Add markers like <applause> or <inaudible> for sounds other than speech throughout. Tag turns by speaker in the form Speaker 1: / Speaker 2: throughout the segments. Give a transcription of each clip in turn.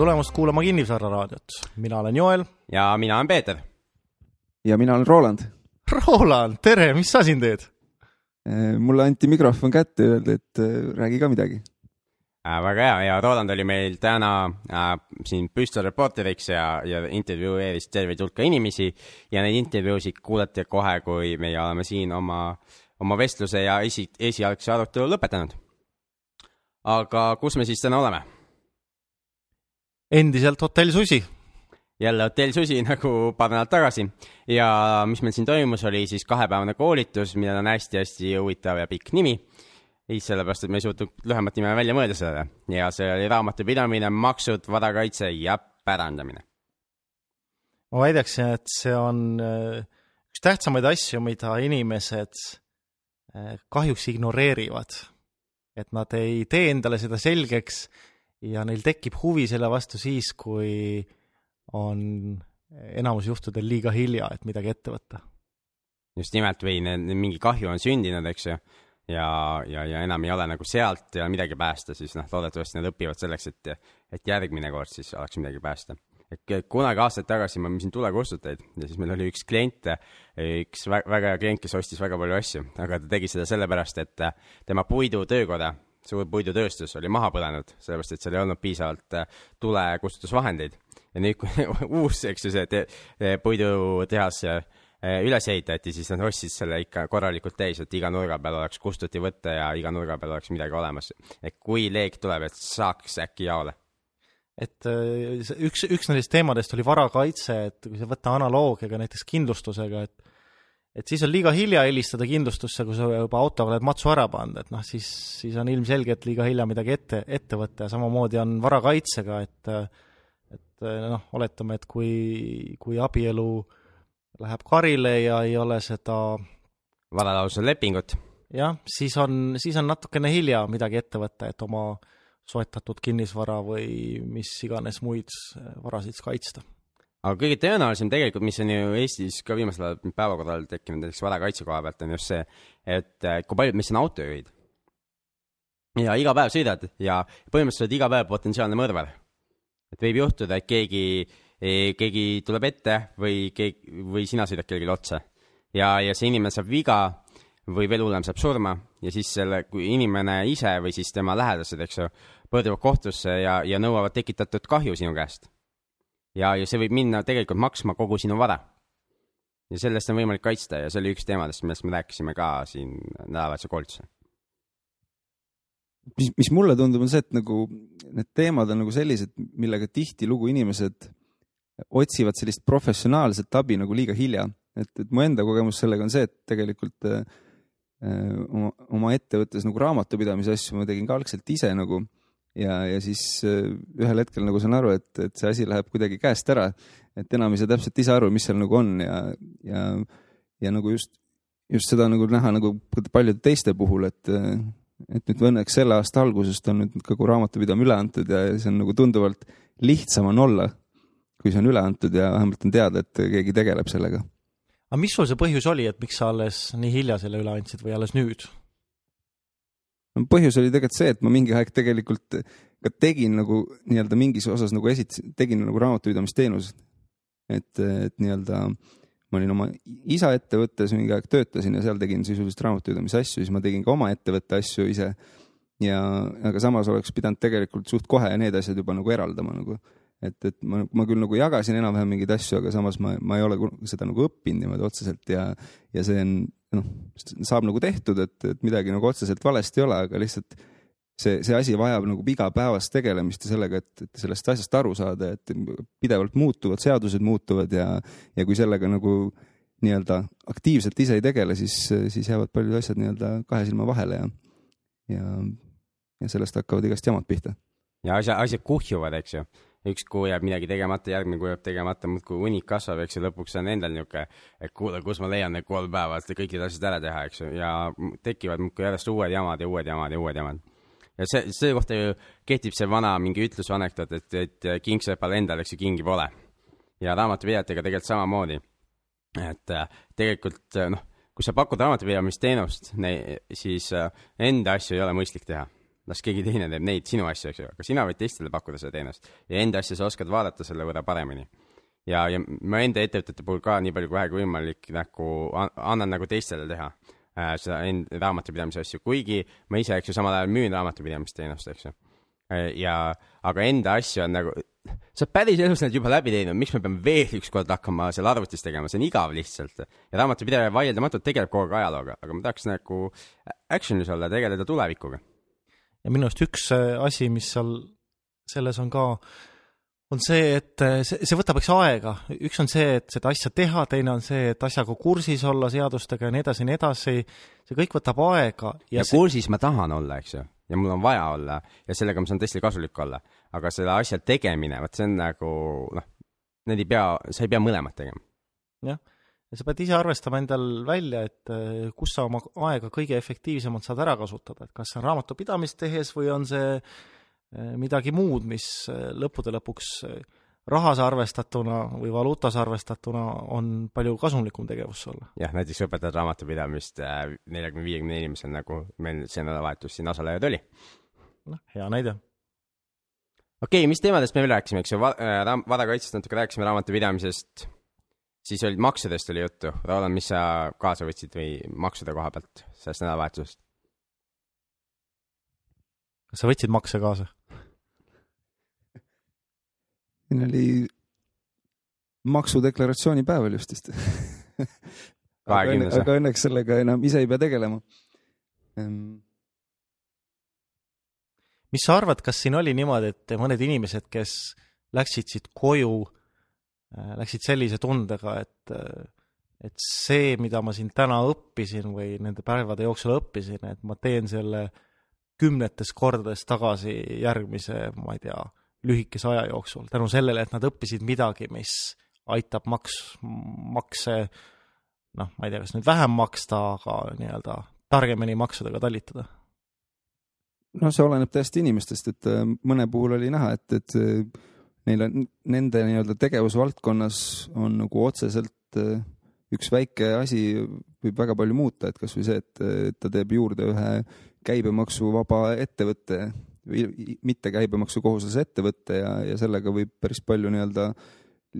Speaker 1: tulemast kuulama Kinnisvara raadiot, mina olen Joel.
Speaker 2: ja mina olen Peeter.
Speaker 3: ja mina olen Roland.
Speaker 1: Roland, tere, mis sa siin teed?
Speaker 3: Äh, mulle anti mikrofon kätte öeldi, et äh, räägi ka midagi
Speaker 2: äh,. väga hea ja Roland oli meil täna äh, siin püstolreporteriks ja, ja intervjueeris terveid hulka inimesi ja neid intervjuusid kuulete kohe, kui meie oleme siin oma, oma vestluse ja esi, esialgse arutelu lõpetanud. aga kus me siis täna oleme?
Speaker 1: Endiselt hotell Susi.
Speaker 2: jälle hotell Susi <laughs> nagu paar nädalat tagasi ja mis meil siin toimus, oli siis kahepäevane koolitus, millel on hästi-hästi huvitav ja pikk nimi. sellepärast, et me ei suutnud lühemat nime välja mõelda sellele ja see oli raamatupidamine, maksud, varakaitse ja pärandamine.
Speaker 1: ma väidaksin, et see on äh, üks tähtsamaid asju, mida inimesed äh, kahjuks ignoreerivad. et nad ei tee endale seda selgeks ja neil tekib huvi selle vastu siis, kui on enamus juhtudel liiga hilja, et midagi ette võtta.
Speaker 2: just nimelt või mingi kahju on sündinud, eks ju, ja, ja, ja enam ei ole nagu sealt ja midagi päästa, siis noh, loodetavasti nad õpivad selleks, et, et järgmine kord siis oleks midagi päästa. et kunagi aastaid tagasi ma müüsin tulekustutajaid ja siis meil oli üks klient, üks väga hea klient, kes ostis väga palju asju, aga ta tegi seda sellepärast, et tema puidutöökoda suur puidutööstus oli maha põlenud, sellepärast et seal ei olnud piisavalt äh, tulekustutusvahendeid. ja nüüd, kui <laughs> uus, eks ju, see te, te puidutehas äh, üles ehitati, siis nad ostsid selle ikka korralikult täis, et iga nurga peal oleks kustuti võtta ja iga nurga peal oleks midagi olemas. et kui leek tuleb, et saaks äkki jaole
Speaker 1: et äh, üks, üks nendest teemadest oli varakaitse, et kui sa võtta analoogiaga näiteks kindlustusega, et et siis on liiga hilja helistada kindlustusse, kui sa juba autoga oled matsu ära pannud, et noh, siis, siis on ilmselgelt liiga hilja midagi ette, ette võtta ja samamoodi on varakaitsega, et et noh, oletame, et kui, kui abielu läheb karile ja ei ole seda
Speaker 2: varalause lepingut.
Speaker 1: jah, siis on, siis on natukene hilja midagi ette võtta, et oma soetatud kinnisvara või mis iganes muid varasid kaitsta
Speaker 2: aga kõige tõenäolisem tegelikult, mis on ju Eestis ka viimasel ajal päevakorral tekkinud näiteks varakaitse koha pealt, on just see, et äh, kui paljud meist on autojuhid. ja iga päev sõidad ja põhimõtteliselt oled iga päev potentsiaalne mõrvar. et võib juhtuda, et keegi, e, keegi tuleb ette või keegi, või sina sõidad kellelegi otsa. ja, ja see inimene saab viga või veel hullem, saab surma ja siis selle, kui inimene ise või siis tema lähedased, eks ju, pöörduvad kohtusse ja, ja nõuavad tekitatud kahju sinu käest ja, ja see võib minna tegelikult maksma kogu sinu vara. ja sellest on võimalik kaitsta ja see oli üks teemadest, millest me rääkisime ka siin nädalavahetuse koolitusel.
Speaker 3: mis, mis mulle tundub, on see, et nagu need teemad on nagu sellised, millega tihtilugu inimesed otsivad sellist professionaalset abi nagu liiga hilja, et, et mu enda kogemus sellega on see, et tegelikult äh, oma, oma ettevõttes nagu raamatupidamise asju ma tegin ka algselt ise nagu ja, ja siis äh, ühel hetkel nagu saan aru, et, et see asi läheb kuidagi käest ära, et enam ei saa täpselt ise aru, mis seal nagu on ja, ja, ja nagu just, just seda nagu näha nagu paljude teiste puhul, et, et nüüd õnneks selle aasta algusest on nüüd kogu raamatupidamine üle antud ja see on nagu tunduvalt lihtsam on olla, kui see on üle antud ja vähemalt on teada, et keegi tegeleb sellega.
Speaker 1: aga mis sul see põhjus oli, et miks sa alles nii hilja selle üle andsid või alles nüüd?
Speaker 3: Põhjus oli tegelikult see, et ma mingi aeg tegelikult ka tegin nagu nii-öelda mingis osas nagu esitasin, tegin nagu raamatupidamisteenust. et, et nii-öelda ma olin oma isa ettevõttes mingi aeg töötasin ja seal tegin sisuliselt raamatupidamise asju, siis ma tegin ka oma ettevõtte asju ise. ja, aga samas oleks pidanud tegelikult suht kohe need asjad juba nagu eraldama nagu et, et ma, ma küll nagu jagasin enam-vähem mingeid asju, aga samas ma, ma ei ole seda nagu õppinud niimoodi otseselt ja, ja see on noh, saab nagu tehtud, et, et midagi nagu otseselt valesti ei ole, aga lihtsalt see, see asi vajab nagu igapäevast tegelemist ja sellega, et, et sellest asjast aru saada, et pidevalt muutuvad, seadused muutuvad ja, ja kui sellega nagu nii-öelda aktiivselt ise ei tegele, siis, siis jäävad paljud asjad nii-öelda kahe silma vahele ja, ja, ja sellest hakkavad igast jamad pihta.
Speaker 2: ja asja, asjad kuhjuvad, eks ju üks kuu jääb midagi tegemata, järgmine kuu jääb tegemata, muudkui hunnik kasvab, eks ju, lõpuks on endal niisugune, et kuule, kus ma leian need kolm päeva, et kõik need asjad ära teha, eks ju, ja tekivad muudkui järjest uued jamad ja uued jamad ja uued jamad. ja see, selle kohta ju kehtib see vana mingi ütlus anekdoot, et, et kingsepal endal, eks ju, kingi pole. ja raamatupidajatega tegelikult samamoodi. et äh, tegelikult äh, noh, kui sa pakud raamatupidamisteenust, siis äh, enda asju ei ole mõistlik teha las keegi teine teeb neid sinu asju, eks ju, aga sina võid teistele pakkuda seda teenust. Ja enda asja sa oskad vaadata selle võrra paremini. Ja, ja ma enda ettevõtete puhul ka nii palju kui vähegi võimalik nagu an- annan nagu teistele teha äh, seda enda raamatupidamise asju, kuigi ma ise, eks ju, samal ajal müün raamatupidamisteenust, eks ju. ja, aga enda asju on nagu, sa oled päris elus need juba läbi teinud, miks me peame veel ükskord hakkama seal arvutis tegema, see on igav lihtsalt. ja raamatupidaja vaieldamatult tegeleb kogu aeg ajalooga, aga ma tahaks nagu action'is olla, tegeleda tulevikuga.
Speaker 1: Ja minu arust üks äh, asi, mis seal selles on ka, on see, et äh, see, see võtab eks aega, üks on see, et seda asja teha, teine on see, et asjaga kursis olla seadustega ja nii edasi ja nii edasi, see kõik võtab aega
Speaker 2: ja,
Speaker 1: ja, see,
Speaker 2: kursis ma tahan olla, eks ju, ja mul on vaja olla. Ja sellega ma saan tõesti kasulik olla, aga selle asja tegemine, vot see on nagu noh, need ei pea, sa ei pea mõlemat tegema.
Speaker 1: Ja sa pead ise arvestama endal välja, et äh, kus sa oma aega kõige efektiivsemalt saad ära kasutada, et kas see on raamatupidamist tehes või on see äh, midagi muud, mis äh, lõppude lõpuks rahas arvestatuna või valuutas arvestatuna on palju kasumlikum tegevus sulle.
Speaker 2: jah, näiteks õpetad raamatupidamist neljakümne, viiekümne inimesel, nagu meil see nädalavahetus siin osalejaid oli.
Speaker 1: noh, hea näide.
Speaker 2: okei okay,, mis teemadest me veel rääkisime, eks ju, varakaitsest natuke rääkisime, raamatupidamisest, siis olid maksudest oli juttu. Roland, mis sa kaasa võtsid või maksude koha pealt sellest nädalavahetusest?
Speaker 1: kas sa võtsid makse kaasa?
Speaker 3: siin oli maksudeklaratsiooni päev oli just vist. <laughs> aga, õnne, aga õnneks sellega enam ise ei pea tegelema.
Speaker 1: mis sa arvad, kas siin oli niimoodi, et mõned inimesed, kes läksid siit koju, läksid sellise tundega, et et see, mida ma siin täna õppisin või nende päevade jooksul õppisin, et ma teen selle kümnetes kordades tagasi järgmise, ma ei tea, lühikese aja jooksul, tänu sellele, et nad õppisid midagi, mis aitab maks, makse noh, ma ei tea, kas nüüd vähem maksta, aga nii-öelda targemini maksudega talitada
Speaker 3: no see oleneb täiesti inimestest, et äh, mõne puhul oli näha, et, et äh, neil on nende nii-öelda tegevusvaldkonnas on nagu otseselt äh, üks väike asi võib väga palju muuta, et kasvõi see, et ta teeb juurde ühe käibemaksuvaba ettevõtte või mitte käibemaksukohuslase ettevõtte ja, ja sellega võib päris palju nii-öelda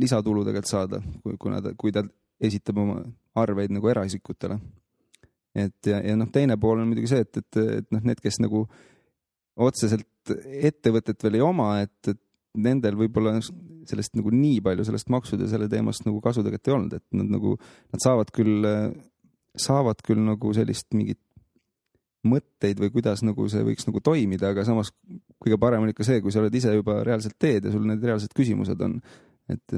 Speaker 3: lisatulu tegelikult saada, kui, kuna ta, kui ta esitab oma arveid nagu eraisikutele. et ja, ja noh, teine pool on muidugi see, et, et, et noh, need, kes nagu otseselt ettevõtet veel ei oma, et, et nendel võib-olla sellest nagu nii palju sellest maksude selle teemast nagu kasu tegelikult ei olnud, et nad nagu, nad saavad küll, saavad küll nagu sellist mingit mõtteid või kuidas nagu see võiks nagu toimida, aga samas kõige parem on ikka see, kui sa oled ise juba reaalselt teed ja sul need reaalsed küsimused on, et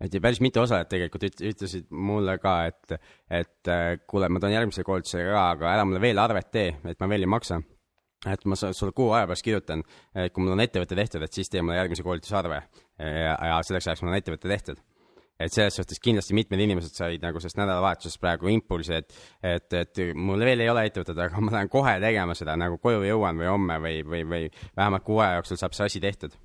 Speaker 2: et ja päris mitu osalejat tegelikult üt- ütlesid mulle ka, et, et kuule, ma tulen järgmise koolitusega ka, aga ära mulle veel arvet tee, et ma veel ei maksa. Et ma sulle kuu aja pärast kirjutan, et kui mul on ettevõte tehtud, et siis tee mulle järgmise koolituse arve ja, ja selleks ajaks mul on ettevõte tehtud et selles suhtes kindlasti mitmed inimesed said nagu sellest nädalavahetusest praegu impulsi, et, et, et mul veel ei ole ettevõtet, aga ma lähen kohe tegema seda nagu koju jõuan või homme või, või, või vähemalt kuu aja jooksul saab see asi tehtud.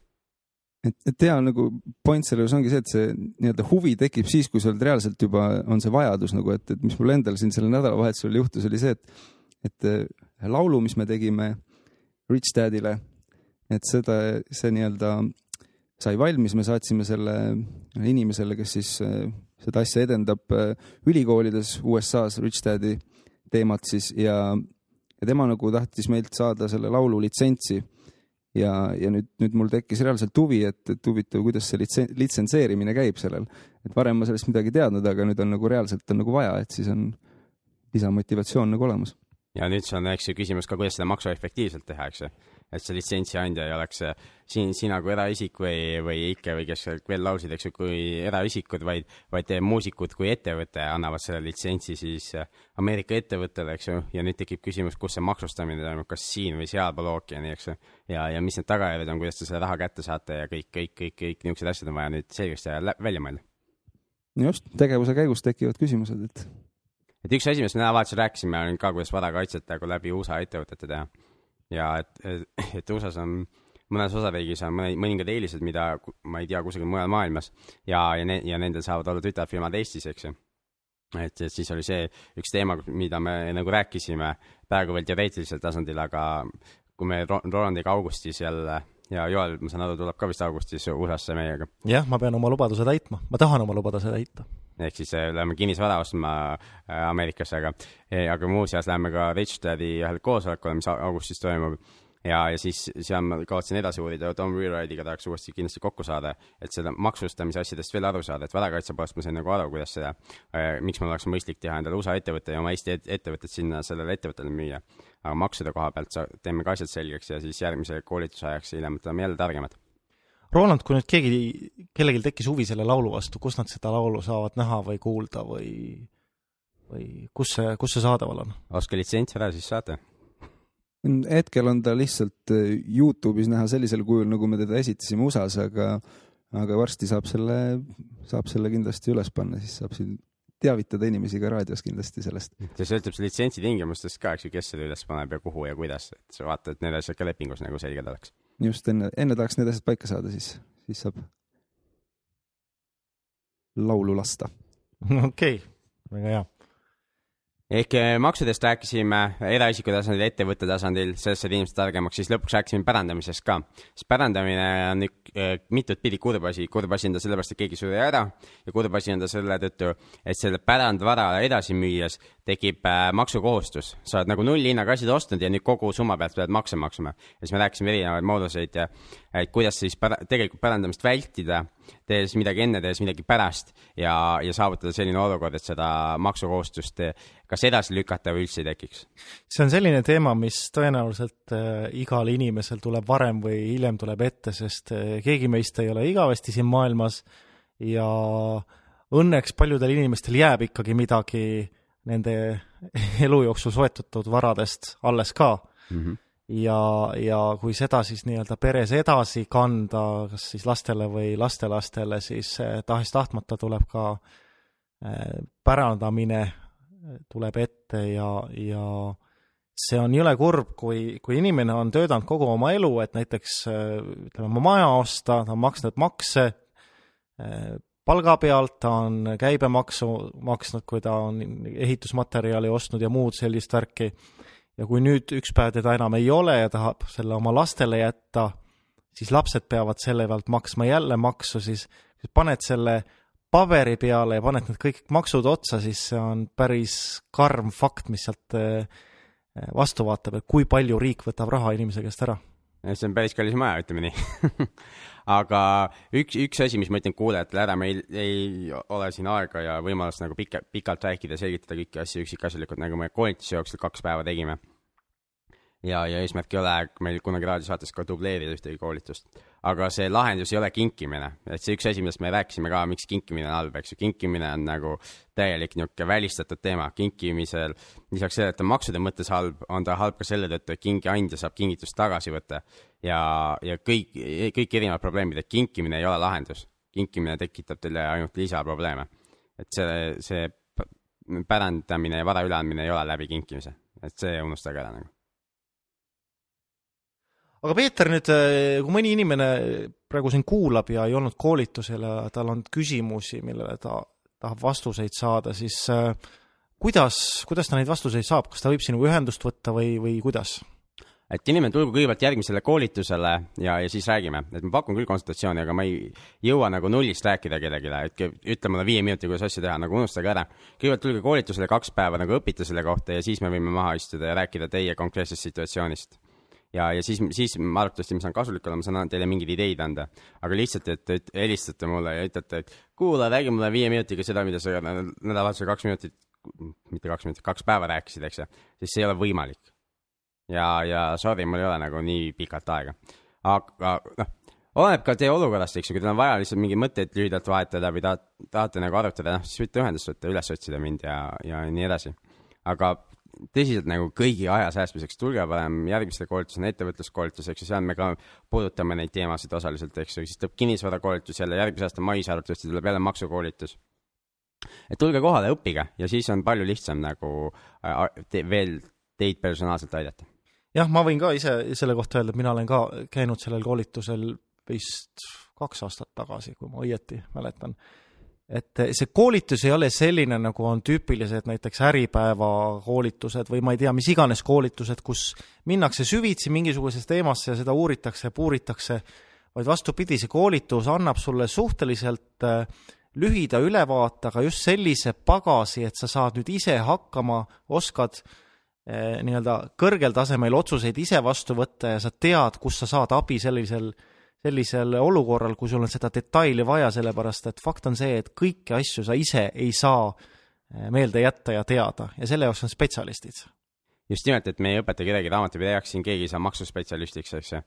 Speaker 3: et, et hea nagu point selle juures ongi see, et see nii-öelda huvi tekib siis, kui sa oled reaalselt juba, on see vajadus nagu, et, et mis mul endal siin sellel nädalavahetusel juhtus, oli see, et, et ühe laulu, mis me tegime Rich Dadile, et seda, see nii-öelda sai valmis, me saatsime selle inimesele, kes siis äh, seda asja edendab äh, ülikoolides USA-s, Rich Daddy teemat siis ja, ja tema nagu tahtis meilt saada selle laulu litsentsi ja, ja nüüd, nüüd mul tekkis reaalselt huvi, et, et huvitav, kuidas see litsen-, litsenseerimine käib sellel. et varem ma sellest midagi teadnud, aga nüüd on nagu reaalselt on nagu vaja, et siis on lisamotivatsioon nagu olemas.
Speaker 2: Ja nüüd see on, eks ju, küsimus ka, kuidas seda maksu efektiivselt teha, eks ju. et see litsentsi andja ei oleks äh, siin sina kui eraisik või, või Ike või kes veel laulsid, eks ju, kui eraisikud, vaid, vaid äh, muusikud kui ettevõte annavad selle litsentsi siis äh, Ameerika ettevõttele, eks ju, ja nüüd tekib küsimus, kus see maksustamine toimub, kas siin või sealpool ookeani, eks ju. ja, ja mis need tagajärjed on, kuidas te selle raha kätte saate ja kõik, kõik, kõik, kõik niisugused asjad on vaja nüüd selgeks teha, välja mõelda.
Speaker 3: just, tegevuse käigus tekivad küsimused, et
Speaker 2: et üks asi, millest me nädalavahetusel rääkisime, on ka, kuidas varakaitset nagu läbi USA ettevõtete teha. ja et, et USA-s on, mõnes osariigis on mõne, mõningad eelised, mida ma ei tea kusagil mujal maailmas ja, ja ne-, ja nendel saavad olla tütarfirmad Eestis, eks ju. et et siis oli see üks teema, mida me nagu rääkisime praegu veel teoreetilisel tasandil, aga kui me Ro- Rolandiga augustis jälle ja Joel, ma saan aru, tuleb ka vist augustis USA-sse meiega.
Speaker 1: jah, ma pean oma lubaduse täitma, ma tahan oma lubaduse täita.
Speaker 2: Ehk siis äh, läheme kinnisvara ostma äh, Ameerikasse, aga, aga muuseas läheme ka Richterdi ühele koosolekule, mis au- augustis toimub. ja, ja siis seal ma kavatsen edasi uurida, Tom Rewrightiga tahaks uuesti kindlasti kokku saada, et seda maksustamise asjadest veel aru saada, et varakaitse poolest ma sain nagu aru, kuidas seda äh,, miks mul oleks mõistlik teha endale USA ettevõte ja oma Eesti et- ettevõtet sinna sellele ettevõttele müüa. aga maksude koha pealt sa, teeme ka asjad selgeks ja siis järgmise koolituse ajaks hiljem oleme jälle targemad.
Speaker 1: Roland, kui nüüd keegi, kellelgi tekkis huvi selle laulu vastu, kus nad seda laulu saavad näha või kuulda või, või kus see, kus see saadaval on?
Speaker 2: ostke litsents ära, siis saate.
Speaker 3: hetkel on ta lihtsalt äh, Youtube'is näha sellisel kujul, nagu me teda esitasime USA-s, aga, aga varsti saab selle, saab selle kindlasti üles panna, siis saab siin teavitada inimesi ka raadios kindlasti sellest.
Speaker 2: see sõltub see litsentsi tingimustest ka, eks ju, kes selle üles paneb ja kuhu ja kuidas, et sa vaata, et need asjad ka lepingus nagu selged oleks.
Speaker 3: Just enne, enne tahaks need asjad paika saada, siis, siis saab laulu lasta. <laughs>
Speaker 1: okei, väga hea.
Speaker 2: ehk eh, maksudest rääkisime eraisiku tasandil, ettevõtte tasandil, sellest said inimesed targemaks, siis lõpuks rääkisime pärandamisest ka. sest pärandamine on ük-, mitut pidi kurb asi, kurb asi on ta sellepärast, et keegi suri ära ja kurb asi on ta selle tõttu, et selle pärandvara edasi müües tekib äh, maksukohustus. sa oled nagu nullhinnaga asjad ostnud ja nüüd kogu summa pealt pead makse maksma. ja siis me rääkisime erinevaid mooduseid ja et kuidas siis pära-, tegelikult pärandamist vältida, tehes midagi enne, tehes midagi pärast ja, ja saavutada selline olukord, et seda maksukohustust eh, kas edasi lükata või üldse ei tekiks.
Speaker 1: see on selline teema, mis tõenäoliselt äh, igal inimesel tuleb varem või hiljem tuleb ette, sest äh, keegi meist ei ole igavesti siin maailmas ja õnneks paljudel inimestel jääb ikkagi midagi nende <laughs> elu jooksul soetatud varadest alles ka
Speaker 2: Mm -hmm.
Speaker 1: ja, ja kui seda siis nii-öelda peres edasi kanda, kas siis lastele või lastelastele, siis eh, tahes-tahtmata tuleb ka eh, pärandamine eh, tuleb ette ja, ja see on jõle kurb, kui, kui inimene on töötanud kogu oma elu, et näiteks ütleme, oma maja osta, ta on maksnud makse palga pealt, ta on käibemaksu maksnud, kui ta on ehitusmaterjali ostnud ja muud sellist värki ja kui nüüd üks päev teda enam ei ole ja tahab selle oma lastele jätta, siis lapsed peavad selle pealt maksma jälle maksu, siis paned selle paberi peale ja paned need kõik maksud otsa, siis see on päris karm fakt, mis sealt eh, vastu vaatab, et kui palju riik võtab raha inimese käest ära.
Speaker 2: see on päris kallis maja, ütleme nii. <laughs> aga üks, üks asi, mis ma ütlen kuulajatele ära, meil ei ole siin aega ja võimalust nagu pika, pikalt rääkida, selgitada kõiki asju üksikasjalikult, nagu me koolituse jooksul kaks päeva tegime. ja, ja eesmärk ei ole meil kunagi raadiosaates ka dubleerida ühtegi koolitust. Aga see lahendus ei ole kinkimine, et see üks asi, millest me rääkisime ka, miks kinkimine on halb, eks ju, kinkimine on nagu täielik niisugune välistatud teema, kinkimisel lisaks sellele, et ta on maksude mõttes halb, on ta halb ka selle tõttu, et kingiandja saab kingitust tagasi võtta ja, ja kõik, kõik erinevad probleemid, et kinkimine ei ole lahendus. kinkimine tekitab teile ainult lisaprobleeme. et see, see pärandamine ja vara üleandmine ei ole läbi kinkimise, et see unustage ära nagu.
Speaker 1: Aga Peeter nüüd, kui mõni inimene praegu sind kuulab ja ei olnud koolitusel ja tal on küsimusi, millele ta tahab vastuseid saada, siis äh, kuidas, kuidas ta neid vastuseid saab, kas ta võib sinuga ühendust võtta või, või kuidas?
Speaker 2: et inimene tulgu kõigepealt järgmisele koolitusele ja, ja siis räägime, et ma pakun küll konsultatsiooni, aga ma ei jõua nagu nullist rääkida kellelegi, et ütle mulle viie minutiga, kuidas asju teha, nagu unustage ära. kõigepealt tulge koolitusele kaks päeva nagu õpite selle kohta ja siis me võime maha istuda ja rääkida teie konkreetsest situatsioonist. ja, ja siis, siis ma arvatavasti ma saan kasulik olla, ma saan teile mingeid ideid anda. aga lihtsalt, et te helistate mulle ja ütlete, et kuule, räägi mulle viie minutiga seda, mida sa nädal- nädalavahetusel kaks minutit, mitte kaks minutit, kaks päeva rääkisid, eks ju, siis see ei ole võimalik ja, ja sorry, mul ei ole nagu nii pikalt aega. aga noh, oleneb ka teie olukorrast, eks ju, kui teil on vaja lihtsalt mingeid mõtteid lühidalt vahetada või tahate, tahate nagu arutada, noh siis võite ühendust võtta, üles otsida mind ja, ja nii edasi. aga tõsiselt nagu kõigi aja säästmiseks, tulge parem järgmistele koolitusele, ettevõtluskoolitus, eks ju, seal me ka puudutame neid teemasid osaliselt, eks ju, siis tuleb kinnisvarakoolitus jälle, järgmise aasta mais arvatavasti tuleb jälle maksukoolitus. et tulge kohale, õppige ja siis on palju lihtsam nagu äh, te, veel teid personaalselt aidata.
Speaker 1: jah, ma võin ka ise selle kohta öelda, et mina olen ka käinud sellel koolitusel vist kaks aastat tagasi, kui ma õieti mäletan. Et see koolitus ei ole selline, nagu on tüüpilised näiteks Äripäeva koolitused või ma ei tea, mis iganes koolitused, kus minnakse süvitsi mingisugusesse teemasse ja seda uuritakse puuritakse, vaid vastupidi, see koolitus annab sulle suhteliselt äh, lühida ülevaate, aga just sellise pagasi, et sa saad nüüd ise hakkama, oskad eh, nii-öelda kõrgel tasemel otsuseid ise vastu võtta ja sa tead, kus sa saad abi sellisel äh, sellisel olukorral, kui sul on seda detaili vaja, sellepärast et fakt on see, et kõiki asju sa ise ei saa eh, meelde jätta ja teada ja selle jaoks on spetsialistid.
Speaker 2: just nimelt, et me ei õpeta kedagi raamatupidajaks, siin keegi ei saa maksuspetsialistiks, eks ju.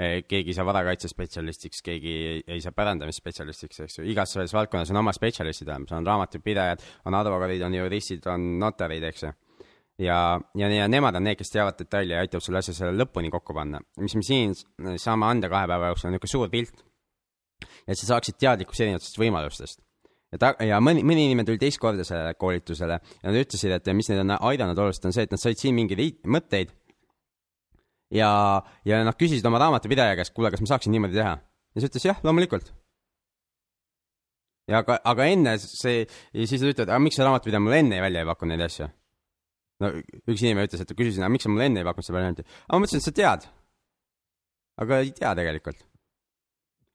Speaker 2: Eh, keegi ei saa varakaitsespetsialistiks, keegi ei saa pärandamisspetsialistiks, eks ju, igas selles valdkonnas on oma spetsialistid olemas, on raamatupidajad, on advokaadid, on juristid, on notarid, eks ju ja, ja, ja nemad on need, kes teavad detaili ja aitavad sul asja selle lõpuni kokku panna. mis me siin saame anda kahe päeva jooksul, on niisugune suur pilt. et sa saaksid teadlikkust erinevatest võimalustest. ja ta, ja mõni, mõni inimene tuli teist korda sellele koolitusele ja nad ütlesid, et mis neid on aidanud oluliselt, on see, et nad said siin mingeid mõtteid. ja, ja nad küsisid oma raamatupidaja käest, kuule, kas ma saaksin niimoodi teha? ja see ütles jah, loomulikult ja aga, aga enne see, siis nad ütlevad, aga miks see raamatupidaja mulle enne välja ei pakkunud neid asju no üks inimene ütles, et küsisin, aga miks sa mulle enne ei pakkunud seda varianti. aga ma mõtlesin, et sa tead. aga ei tea tegelikult.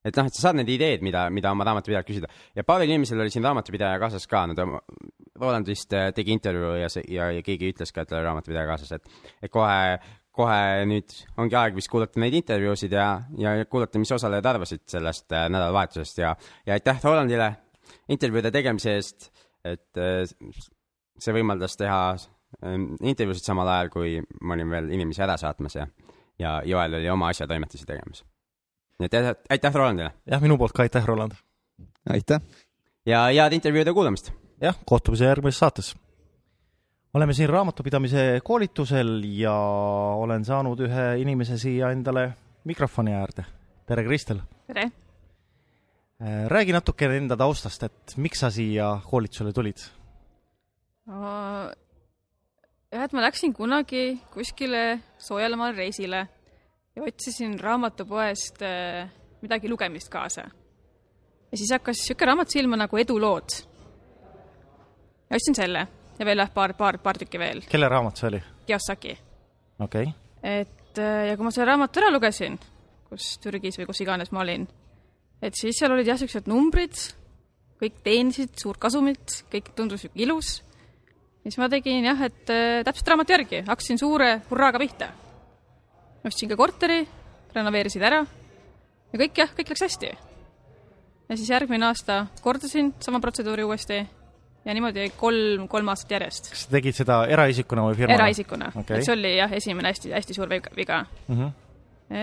Speaker 2: et noh, et sa saad need ideed, mida, mida oma raamatupidajalt küsida ja paaril inimesel oli siin raamatupidaja kaasas ka, nad, Roland vist äh, tegi intervjuu ja see, ja, ja keegi ütles ka, et tal oli raamatupidaja kaasas, et, et kohe, kohe nüüd ongi aeg vist kuulata neid intervjuusid ja, ja kuulata, mis osalejad arvasid sellest äh, nädalavahetusest ja, ja aitäh Rolandile intervjuude tegemise eest, et äh, see võimaldas teha intervjuusid samal ajal, kui ma olin veel inimesi ära saatmas ja, ja Joel oli oma asjatoimetusi tegemas. nii et aitäh Rolandile!
Speaker 1: jah, minu poolt ka aitäh, Roland!
Speaker 3: aitäh!
Speaker 2: ja head intervjuude kuulamist!
Speaker 1: jah, kohtumise järgmises saates! oleme siin raamatupidamise koolitusel ja olen saanud ühe inimese siia endale mikrofoni äärde. tere, Kristel!
Speaker 4: tere!
Speaker 1: Äh, räägi natukene enda taustast, et miks sa siia koolitusele tulid?
Speaker 4: Jah, et ma läksin kunagi kuskile soojale reisile ja otsisin raamatupoest äh, midagi lugemist kaasa. ja siis hakkas niisugune raamat silma nagu Edulood. ja ostsin selle ja veel jah, paar, paar, paar tükki veel.
Speaker 1: kelle raamat see oli?
Speaker 4: Kiyosaki.
Speaker 1: okei okay..
Speaker 4: et äh, ja kui ma selle raamatu ära lugesin, kus Türgis või kus iganes ma olin, et siis seal olid jah, niisugused numbrid, kõik teenisid suurt kasumit, kõik tundus ilus siis ma tegin jah, et äh, täpselt raamatu järgi, hakkasin suure hurraaga pihta. ostsin ka korteri, renoveerisin ära ja kõik jah, kõik läks hästi. ja siis järgmine aasta kordasin sama protseduuri uuesti ja niimoodi kolm, kolm aastat järjest.
Speaker 1: kas sa tegid seda eraisikuna või firmana?
Speaker 4: eraisikuna okay., et see oli jah, esimene hästi, hästi suur viga mm. -hmm.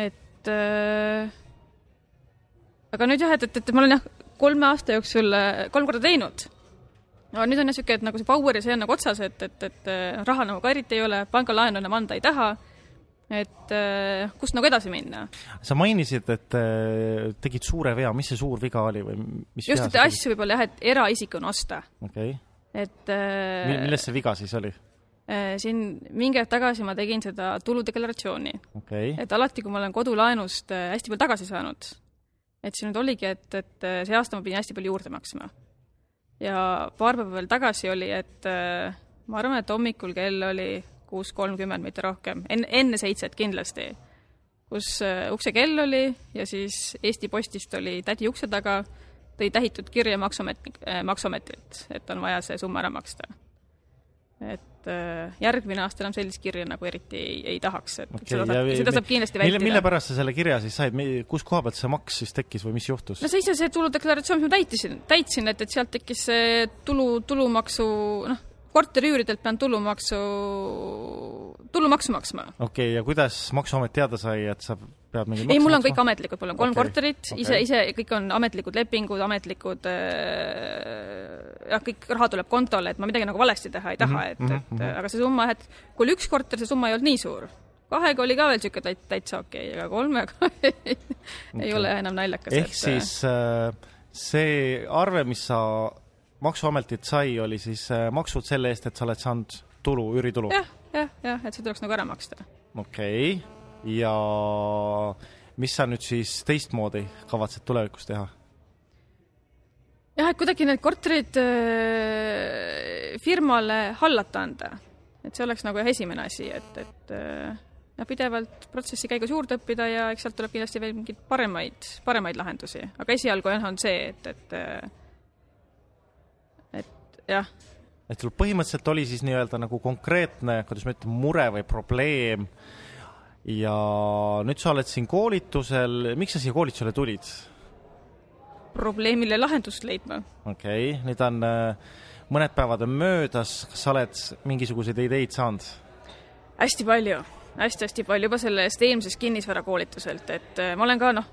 Speaker 4: et äh, aga nüüd jah, et, et, et ma olen jah, kolme aasta jooksul äh, kolm korda teinud no nüüd on jah niisugune, et nagu see power ja see on nagu otsas, et, et, et raha nagu ka eriti ei ole, pangalaenu enam anda ei taha, et kust nagu edasi minna.
Speaker 1: sa mainisid, et tegid suure vea, mis see suur viga oli või mis
Speaker 4: just, et asju võib-olla jah, et eraisikuna osta.
Speaker 1: okei okay..
Speaker 4: et
Speaker 1: milles see viga siis oli?
Speaker 4: siin mingi aeg tagasi ma tegin seda tuludeklaratsiooni
Speaker 1: okay..
Speaker 4: et alati, kui ma olen kodulaenust hästi palju tagasi saanud, et siin nüüd oligi, et, et see aasta ma pidin hästi palju juurde maksma ja paar päeva veel tagasi oli, et äh, ma arvan, et hommikul kell oli kuus kolmkümmend, mitte rohkem, enne, enne seitset kindlasti, kus äh, uksekell oli ja siis Eesti Postist oli tädi ukse taga, tõi tähitud kirja Maksuamet, äh, Maksuametilt, et on vaja see summa ära maksta. Et järgmine aasta enam sellist kirja nagu eriti ei, ei tahaks, et okay, seda saab, seda saab kindlasti vältida.
Speaker 1: mille, mille pärast sa selle kirja siis said, kus koha pealt see maks siis tekkis või mis juhtus?
Speaker 4: no see ise, see tuludeklaratsioon, mis ma täitisin, täitsin, et, et sealt tekkis see tulu, tulumaksu, noh, korteriüüridelt pean tulumaksu, tulumaksu maksma.
Speaker 1: okei okay,, ja kuidas Maksuamet teada sai, et sa pead mingi
Speaker 4: ei, mul on kõik ametlikud, mul on kolm okay. korterit okay., ise, ise kõik on ametlikud lepingud, ametlikud äh, jah, kõik raha tuleb kontole, et ma midagi nagu valesti teha ei taha mm, -hmm, et, et -hmm. aga see summa, et kui oli üks korter, see summa ei olnud nii suur. kahega oli ka veel niisugune täit-, täitsa okei okay,, aga kolmega <laughs> ei okay. ole enam naljakas.
Speaker 1: ehk et, siis äh, see arve, mis sa Maksuametilt sai, oli siis äh, maksud selle eest, et sa oled saanud tulu, üüritulu ja,?
Speaker 4: jah, jah, jah, et see tuleks nagu ära maksta.
Speaker 1: okei okay., ja mis sa nüüd siis teistmoodi kavatsed tulevikus teha?
Speaker 4: jah, et kuidagi need korterid äh, firmale hallata anda. et see oleks nagu jah, esimene asi, et, et äh, ja pidevalt protsessi käigus juurde õppida ja eks sealt tuleb kindlasti veel mingeid paremaid, paremaid lahendusi, aga esialgu jah, on see, et, et äh, et jah,
Speaker 1: et sul põhimõtteliselt oli siis nii-öelda nagu konkreetne, kuidas ma ütlen, mure või probleem ja nüüd sa oled siin koolitusel, miks sa siia koolitusele tulid?
Speaker 4: probleemile lahendust leidma.
Speaker 1: okei okay,, nüüd on äh, mõned päevad on möödas, kas sa oled mingisuguseid ideid saanud?
Speaker 4: hästi palju. Hästi,, hästi-hästi palju. Juba sellest eelmisest kinnisvarakoolituselt, et äh, ma olen ka noh,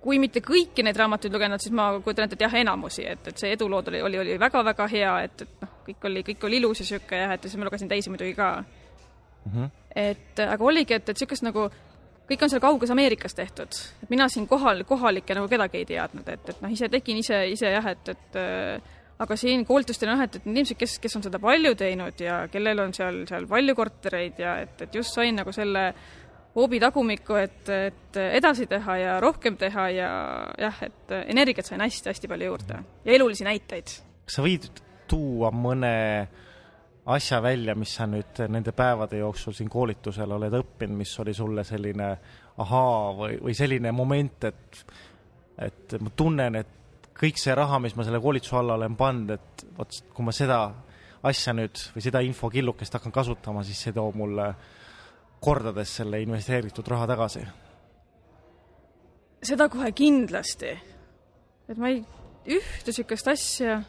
Speaker 4: kui mitte kõiki neid raamatuid lugenud, siis ma kujutan ette, et jah, enamusi, et, et see edulood oli, oli, oli väga-väga hea, et, et noh, kõik oli, kõik oli ilus ja niisugune jah, et siis ma lugesin teisi muidugi ka mm. -hmm. et aga oligi, et, et niisugust nagu kõik on seal kauges Ameerikas tehtud, et mina siin kohal, kohalikke nagu kedagi ei teadnud, et, et noh, ise tegin ise, ise jah, et, et äh, aga siin koolitustel on jah, et, et inimesed, kes, kes on seda palju teinud ja kellel on seal, seal palju kortereid ja et, et just sain nagu selle hoobi tagumikku, et, et edasi teha ja rohkem teha ja jah, et energiat sain hästi-hästi palju juurde ja elulisi näiteid.
Speaker 1: kas sa võid tuua mõne asja välja, mis sa nüüd nende päevade jooksul siin koolitusel oled õppinud, mis oli sulle selline ahaa või, või selline moment, et et ma tunnen, et kõik see raha, mis ma selle koolituse alla olen pannud, et vot kui ma seda asja nüüd või seda infokillukest hakkan kasutama, siis see toob mulle kordades selle investeeritud raha tagasi.
Speaker 4: seda kohe kindlasti. et ma ei, ühte niisugust asja,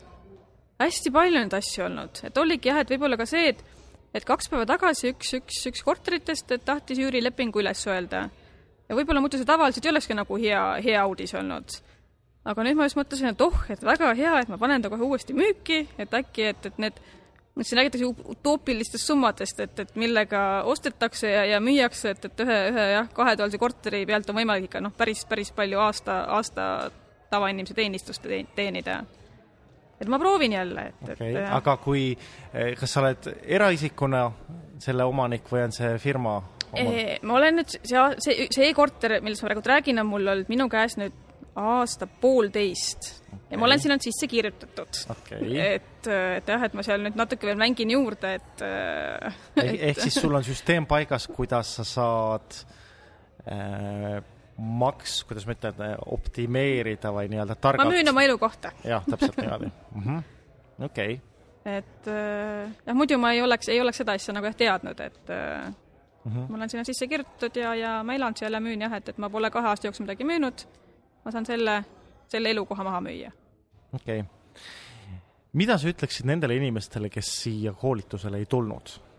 Speaker 4: hästi palju neid asju olnud, et oligi jah, et võib-olla ka see, et et kaks päeva tagasi üks, üks, üks korteritest tahtis üürilepingu üles öelda. ja võib-olla muidu see tavaliselt ei olekski nagu hea, hea uudis olnud aga nüüd ma just mõtlesin, et oh, et väga hea, et ma panen ta kohe uuesti müüki, et äkki, et, et need nüüd siin räägitakse utoopilistest summadest, et, et millega ostetakse ja, ja müüakse, et, et ühe, ühe jah, kahetoalise korteri pealt on võimalik ikka noh, päris, päris palju aasta, aasta tavainimese teenistust teenida. Et ma proovin jälle, et
Speaker 1: okay., et aga kui, eh, kas sa oled eraisikuna selle omanik või on see firma
Speaker 4: omad? ma olen nüüd, see, see, see korter, millest ma praegu räägin, on mul olnud minu käes nüüd aasta poolteist okay. ja ma olen sinna sisse kirjutatud
Speaker 1: okay..
Speaker 4: et, et jah, et ma seal nüüd natuke veel mängin juurde, et
Speaker 1: ehk, ehk siis sul on süsteem paigas, kuidas sa saad äh, maks, kuidas ma ütlen, optimeerida või nii-öelda targalt.
Speaker 4: ma müüin oma elukohta.
Speaker 1: jah, täpselt niimoodi mm -hmm.. okei okay.
Speaker 4: et äh, jah, muidu ma ei oleks, ei oleks seda asja nagu jah teadnud, et äh, mm -hmm. ma olen sinna sisse kirjutatud ja, ja ma elan seal ja müün jah, et, et ma pole kahe aasta jooksul midagi müünud ma saan selle, selle elukoha maha müüa.
Speaker 1: okei okay.. mida sa ütleksid nendele inimestele, kes siia koolitusele ei tulnud?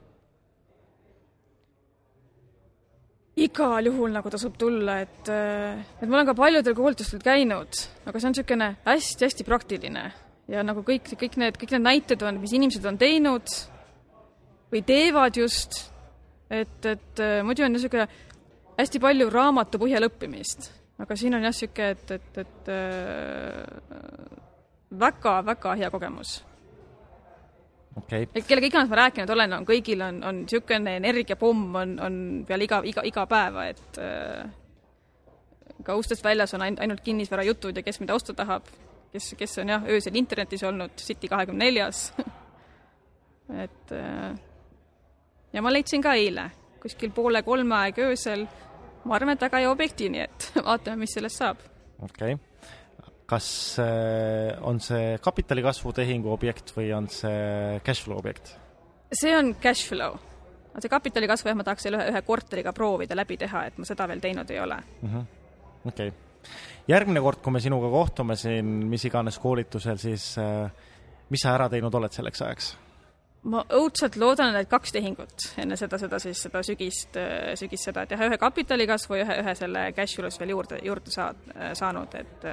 Speaker 4: Igal juhul nagu tasub tulla, et, et ma olen ka paljudel koolitustel käinud, aga see on niisugune hästi-hästi praktiline. Ja nagu kõik, kõik need, kõik need näited on, mis inimesed on teinud või teevad just, et, et muidu on niisugune hästi palju raamatu põhjal õppimist. Aga siin on jah niisugune, et, et, et väga-väga äh, hea kogemus
Speaker 1: okay..
Speaker 4: et kellega iganes ma rääkinud olen, on kõigil on, on niisugune energiapomm on, on peal iga, iga, iga päeva, et äh, ka ustest väljas on ainult kinnisvarajutud ja kes mida osta tahab, kes, kes on jah, öösel internetis olnud, City kahekümne neljas <laughs> et äh, ja ma leidsin ka eile kuskil poole kolme aeg öösel ma arvan, et väga hea objekti, nii et <laughs> vaatame, mis sellest saab.
Speaker 1: okei okay., kas äh, on see kapitali kasvu tehingu objekt või on see cash flow objekt?
Speaker 4: see on cash flow. see kapitali kasvu jah, ma tahaks selle ühe, ühe korteriga proovida läbi teha, et ma seda veel teinud ei ole
Speaker 1: -hmm.. okei järgmine kord, kui me sinuga kohtume siin mis iganes koolitusel, siis äh, mis sa ära teinud oled selleks ajaks?
Speaker 4: ma õudselt loodan, et kaks tehingut enne seda, seda siis, seda sügist, sügist seda, et jah, ühe kapitali kasvu ja ühe, ühe selle cash flow'st veel juurde, juurde saad, saanud, et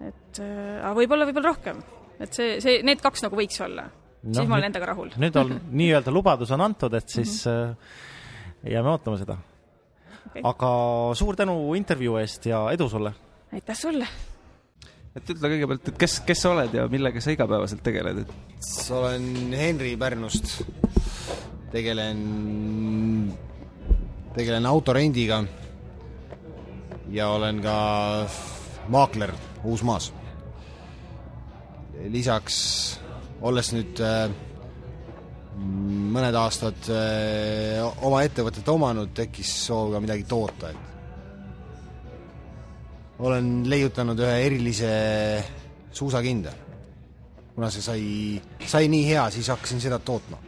Speaker 4: et aga võib-olla, võib-olla rohkem. et see, see, need kaks nagu võiks olla no,. siis ma olen endaga rahul.
Speaker 1: nüüd on <laughs> nii-öelda lubadus on antud, et siis mm -hmm. jääme ootama seda okay.. aga suur tänu intervjuu eest ja edu sulle!
Speaker 4: aitäh sulle!
Speaker 3: et ütle kõigepealt, et kes, kes sa oled ja millega sa igapäevaselt tegeled, et?
Speaker 5: olen Henri Pärnust, tegelen, tegelen autorendiga ja olen ka maakler Uusmaas. lisaks, olles nüüd äh, mõned aastad äh, oma ettevõtet omanud, tekkis soov ka midagi toota, et olen leiutanud ühe erilise suusakinde. kuna see sai, sai nii hea, siis hakkasin seda tootma.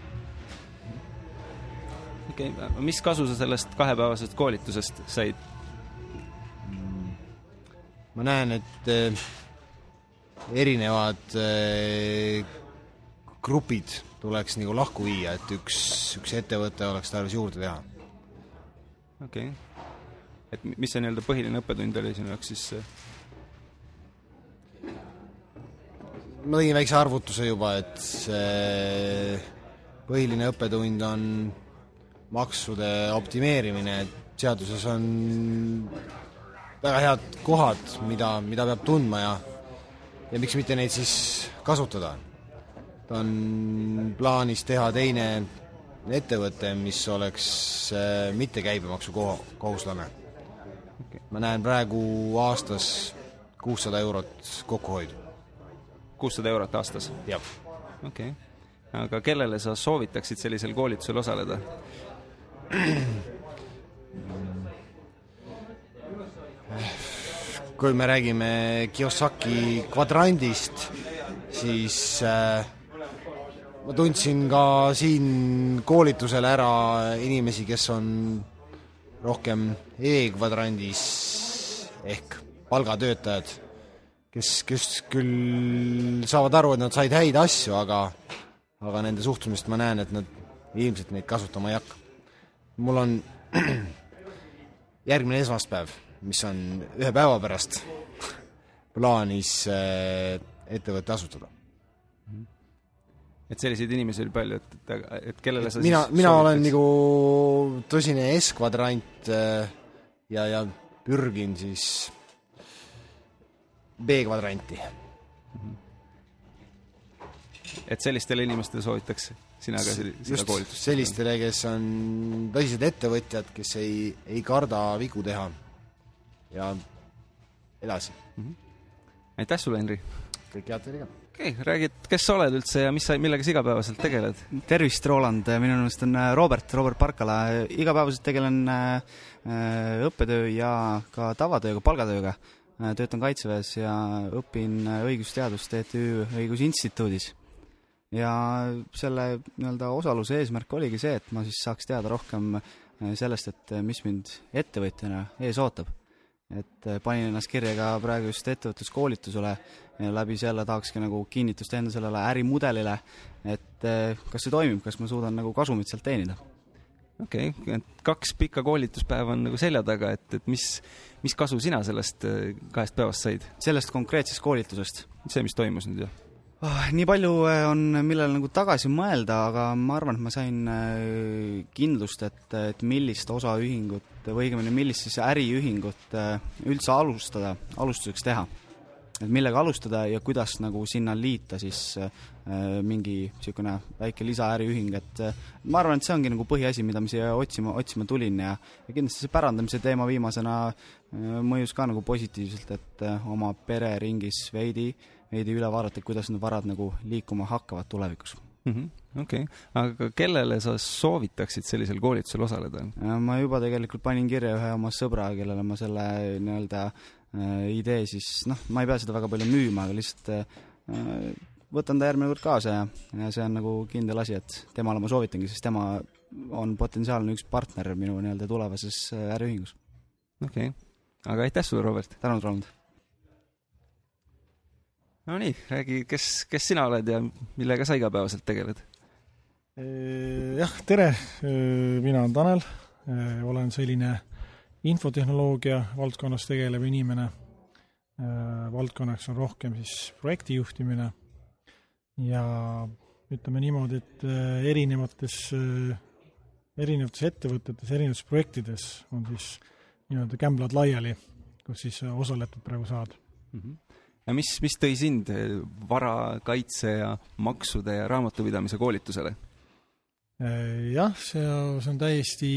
Speaker 3: okei okay,, mis kasu sa sellest kahepäevasest koolitusest said?
Speaker 5: Ma näen, et äh, erinevad äh, grupid tuleks nagu lahku viia, et üks, üks ettevõte oleks tarvis juurde teha.
Speaker 3: okei okay., et mis see nii-öelda põhiline õppetund oli sinu jaoks siis?
Speaker 5: ma tegin väikse arvutuse juba, et see põhiline õppetund on maksude optimeerimine, et seaduses on väga head kohad, mida, mida peab tundma ja ja miks mitte neid siis kasutada. ta on plaanis teha teine ettevõte, mis oleks äh, mitte käibemaksu kohuslane ma näen praegu aastas kuussada eurot kokkuhoidu.
Speaker 3: kuussada eurot aastas?
Speaker 5: jah.
Speaker 3: okei okay., aga kellele sa soovitaksid sellisel koolitusel osaleda <clears throat>
Speaker 5: kui me räägime Kiyosaki kvadrandist, siis äh, ma tundsin ka siin koolitusel ära inimesi, kes on rohkem E-kvadrandis ehk palgatöötajad, kes, kes küll saavad aru, et nad said häid asju, aga aga nende suhtumist ma näen, et nad ilmselt neid kasutama ei hakka. mul on <clears throat> järgmine esmaspäev mis on ühe päeva pärast plaanis äh, ettevõte asutada.
Speaker 3: et selliseid inimesi oli palju, et, et, et kellele sa
Speaker 5: mina, mina olen nagu tõsine S-kvadrant äh, ja, ja pürgin siis B-kvadranti.
Speaker 3: et sellistele inimestele soovitaks sina ka seda koolitust?
Speaker 5: sellistele, kes on tõsised ettevõtjad, kes ei, ei karda vigu teha ja edasi mm. -hmm.
Speaker 3: aitäh sulle, Henri!
Speaker 5: kõike head teile ka!
Speaker 3: okei okay,, räägi, et kes sa oled üldse ja mis sa, millega sa igapäevaselt tegeled?
Speaker 6: tervist, Roland, minu nimest on äh, Robert, Robert Parkala, igapäevaselt tegelen äh, äh, õppetöö ja ka tavatööga, palgatööga. töötan Kaitseväes ja õpin õigusteadust ETÜ Õigusinstituudis. ja selle nii-öelda osaluse eesmärk oligi see, et ma siis saaks teada rohkem sellest, et mis mind ettevõtjana ees ootab et äh, panin ennast kirja ka praegu just ettevõtluskoolitusele ja läbi selle tahakski nagu kinnitust enda sellele ärimudelile, et äh, kas see toimib, kas ma suudan nagu kasumit sealt teenida.
Speaker 3: okei okay., et kaks pikka koolituspäeva on nagu selja taga, et, et mis, mis kasu sina sellest äh, kahest päevast said?
Speaker 6: sellest konkreetsest koolitusest?
Speaker 3: see, mis toimus nüüd, jah?
Speaker 6: Oh,? nii palju on, millele nagu tagasi mõelda, aga ma arvan, et ma sain kindlust, et, et millist osaühingut või õigemini, millist siis äriühingut üldse alustada, alustuseks teha. et millega alustada ja kuidas nagu sinna liita siis mingi niisugune väike lisaäriühing, et ma arvan, et see ongi nagu põhiasi, mida ma siia otsima, otsima tulin ja, ja kindlasti see pärandamise teema viimasena mõjus ka nagu positiivselt, et oma pereringis veidi äh, veidi üle vaadata, kuidas need varad nagu liikuma hakkavad tulevikus
Speaker 3: -hmm.. okei aga kellele sa soovitaksid sellisel koolitusel osaleda?
Speaker 6: Äh, ma juba tegelikult panin kirja ühe oma sõbra, kellele ma selle nii-öelda äh, idee siis, noh, ma ei pea seda väga palju müüma, aga lihtsalt äh, võtan ta järgmine kord kaasa ja, ja see on nagu kindel asi, et temale ma soovitangi, sest tema on potentsiaalne üks partner minu nii-öelda tulevases äh, äriühingus.
Speaker 3: okei okay., aga aitäh sulle, Robert!
Speaker 6: tänud, Roland!
Speaker 3: Nonii, räägi, kes, kes sina oled ja millega sa igapäevaselt tegeled?
Speaker 7: jah, tere, mina olen Tanel, olen selline infotehnoloogia valdkonnas tegelev inimene. valdkonnaks on rohkem siis projektijuhtimine ja ütleme niimoodi, et erinevates, erinevates ettevõtetes, erinevates projektides on siis nii-öelda kämblad laiali, kus siis osaletud praegu saad mm.
Speaker 3: -hmm ja mis, mis tõi sind eh, vara, kaitse ja maksude ja raamatupidamise koolitusele?
Speaker 7: Äh, jah, see, see on täiesti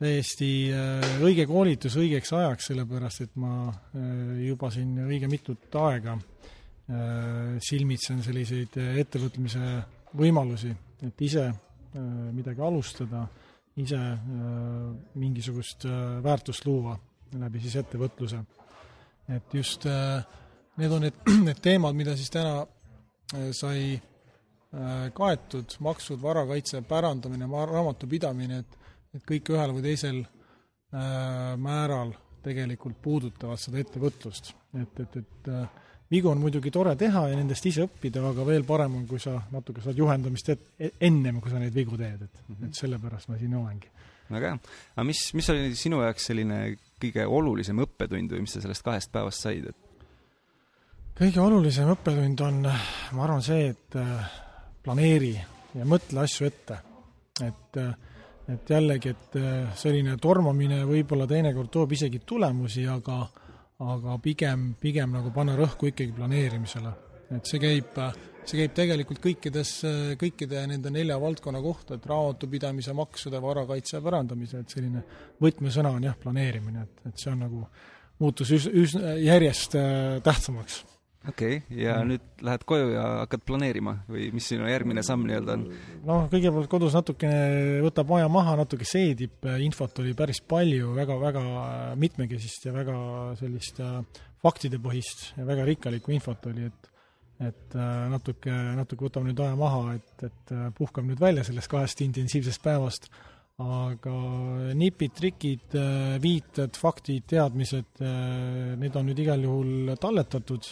Speaker 7: täiesti äh, õige koolitus õigeks ajaks, sellepärast et ma äh, juba siin õige mitut aega äh, silmitsen selliseid ettevõtmise võimalusi, et ise midagi alustada, ise mingisugust väärtust luua läbi siis ettevõtluse. et just need on need, <clears throat> need teemad, mida siis täna sai kaetud, maksud, varakaitse, pärandamine, raamatupidamine, et et kõik ühel või teisel äh, määral tegelikult puudutavad seda ettevõtlust. et, et, et äh, vigu on muidugi tore teha ja nendest ise õppida, aga veel parem on, kui sa natuke saad juhendamist et, ennem, kui sa neid vigu teed, et et sellepärast ma siin olengi.
Speaker 3: väga hea. aga mis, mis oli sinu jaoks selline kõige olulisem õppetund või mis sa sellest kahest päevast said, et?
Speaker 7: Kõige olulisem õppetund on, ma arvan, see, et äh, planeeri ja mõtle asju ette. et äh, et jällegi, et äh, selline tormamine võib-olla teinekord toob isegi tulemusi, aga aga pigem, pigem nagu panna rõhku ikkagi planeerimisele. et see käib, see käib tegelikult kõikides, kõikide nende nelja valdkonna kohta, et raamatupidamise, maksude, varakaitse ja pärandamise, et selline võtmesõna on jah, planeerimine, et, et see on nagu muutus üs-, üs-, järjest äh, tähtsamaks
Speaker 3: okei okay,, ja mm. nüüd lähed koju ja hakkad planeerima või mis sinu järgmine samm nii-öelda on?
Speaker 7: noh, kõigepealt kodus natukene võtab aja maha, natuke seedib, infot oli päris palju väga,, väga-väga mitmekesist ja väga sellist äh, faktidepõhist ja väga rikkalikku infot oli, et et äh, natuke, natuke võtab nüüd aja maha, et, et äh, puhkab nüüd välja sellest kahest intensiivsest päevast, aga nipid, trikid, viited, faktid, teadmised, need on nüüd igal juhul talletatud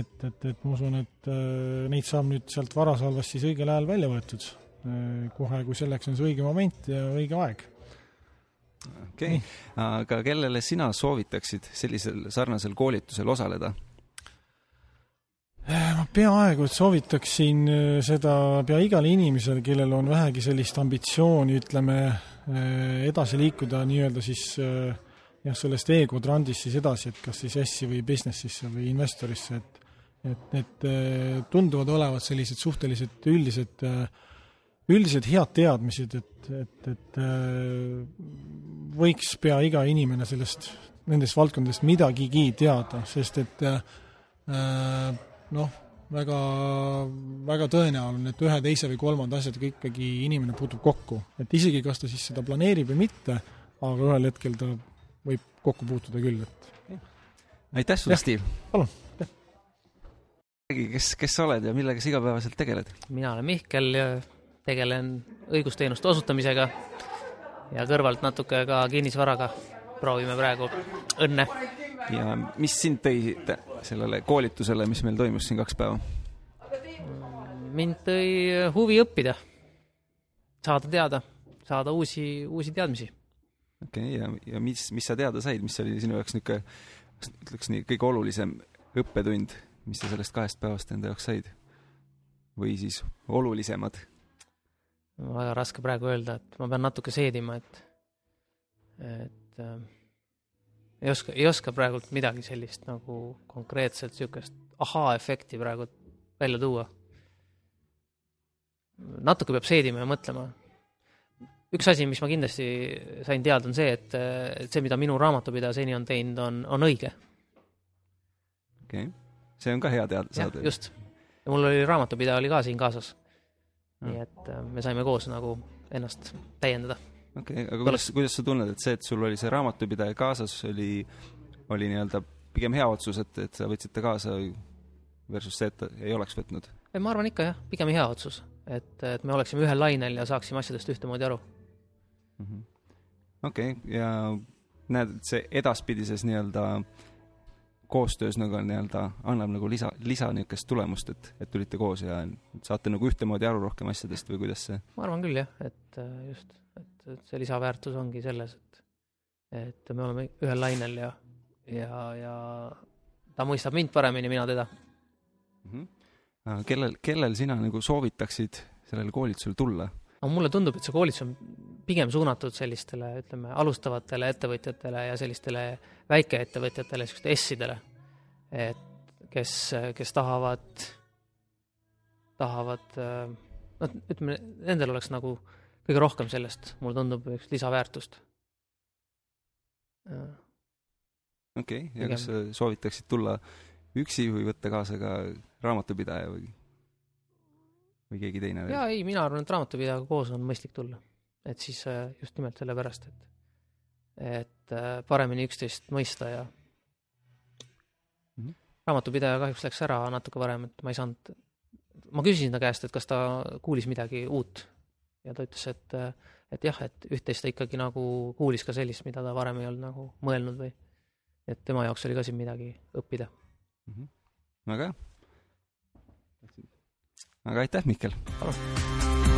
Speaker 7: et, et, et ma usun, et äh, neid saab nüüd sealt varasalvest siis õigel ajal välja võetud. Äh, kohe, kui selleks on see õige moment ja õige aeg.
Speaker 3: okei okay., aga kellele sina soovitaksid sellisel sarnasel koolitusel osaleda?
Speaker 7: Äh, ma peaaegu et soovitaksin seda pea igale inimesele, kellel on vähegi sellist ambitsiooni, ütleme, edasi liikuda nii-öelda siis jah, sellest e-quadrandist siis edasi, et kas siis S-i või business'isse või investorisse, et et need äh, tunduvad olevat sellised suhteliselt üldised, äh, üldised head teadmised, et, et, et äh, võiks pea iga inimene sellest, nendest valdkondadest midagigi teada, sest et noh, väga, väga tõenäoline, et ühe, teise või kolmanda asjadega ikkagi inimene puutub kokku. et isegi, kas ta siis seda planeerib või mitte, aga ühel hetkel ta võib kokku puutuda küll, et
Speaker 3: aitäh sulle, Steve!
Speaker 7: palun!
Speaker 3: Räägi, kes, kes sa oled ja millega sa igapäevaselt tegeled?
Speaker 8: mina olen Mihkel ja tegelen õigusteenuste osutamisega ja kõrvalt natuke ka kinnisvaraga. proovime praegu õnne.
Speaker 3: ja mis sind tõi sellele koolitusele, mis meil toimus siin kaks päeva?
Speaker 8: mind tõi huvi õppida, saada teada, saada uusi, uusi teadmisi.
Speaker 3: okei okay,, ja, ja mis, mis sa teada said, mis oli sinu jaoks niisugune, ütleks nii, kõige olulisem õppetund mis sa sellest kahest päevast enda jaoks said? või siis olulisemad?
Speaker 8: väga raske praegu öelda, et ma pean natuke seedima, et, et äh, ei oska, ei oska praegult midagi sellist nagu konkreetselt niisugust ahaa-efekti praegu välja tuua. natuke peab seedima ja mõtlema. üks asi, mis ma kindlasti sain teada, on see, et, et see, mida minu raamatupidaja seni on teinud, on, on õige.
Speaker 3: okei okay see on ka hea teada saada.
Speaker 8: just. ja mul oli raamatupidaja oli ka siin kaasas. nii et äh, me saime koos nagu ennast täiendada.
Speaker 3: okei okay,, aga kuidas, kuidas sa tunned, et see, et sul oli see raamatupidaja kaasas, oli, oli nii-öelda pigem hea otsus, et, et sa võtsid ta kaasa versus see, et ei oleks võtnud?
Speaker 8: ei, ma arvan ikka jah, pigem hea otsus, et, et me oleksime ühel lainel ja saaksime asjadest ühtemoodi aru
Speaker 3: mm -hmm.. okei okay,, ja näed, et see edaspidises nii-öelda äh, koostöös nagu nii-öelda annab nagu lisa, lisa niisugust tulemust, et, et tulite koos ja saate nagu ühtemoodi aru rohkem asjadest või kuidas see?
Speaker 8: ma arvan küll jah, et äh, just, et, et see lisaväärtus ongi selles, et et me oleme ühel lainel ja, ja, ja ta mõistab mind paremini, mina teda
Speaker 3: mm. -hmm. kellel, kellel sina nagu soovitaksid sellele koolitusele tulla?
Speaker 8: aga mulle tundub, et see koolitus on pigem suunatud sellistele, ütleme, alustavatele ettevõtjatele ja sellistele väikeettevõtjatele, niisugustele S-idele, et kes, kes tahavad, tahavad, noh, ütleme, nendel oleks nagu kõige rohkem sellest, mulle tundub, üks lisaväärtust.
Speaker 3: okei okay,, ja kas sa soovitaksid tulla üksi või võtta kaasa ka raamatupidaja või, või keegi teine
Speaker 8: jaa, ei, mina arvan, et raamatupidajaga koos on mõistlik tulla. Et siis äh, just nimelt sellepärast, et et äh, paremini üksteist mõista ja
Speaker 3: Mhm.
Speaker 8: raamatupidaja kahjuks läks ära natuke varem, et ma ei saanud, ma küsisin ta käest, et kas ta kuulis midagi uut ja ta ütles, et et jah, et üht-teist ta ikkagi nagu kuulis ka sellist, mida ta varem ei olnud nagu mõelnud või et tema jaoks oli ka siin midagi õppida.
Speaker 3: väga hea. aga aitäh, Mihkel.
Speaker 8: palun.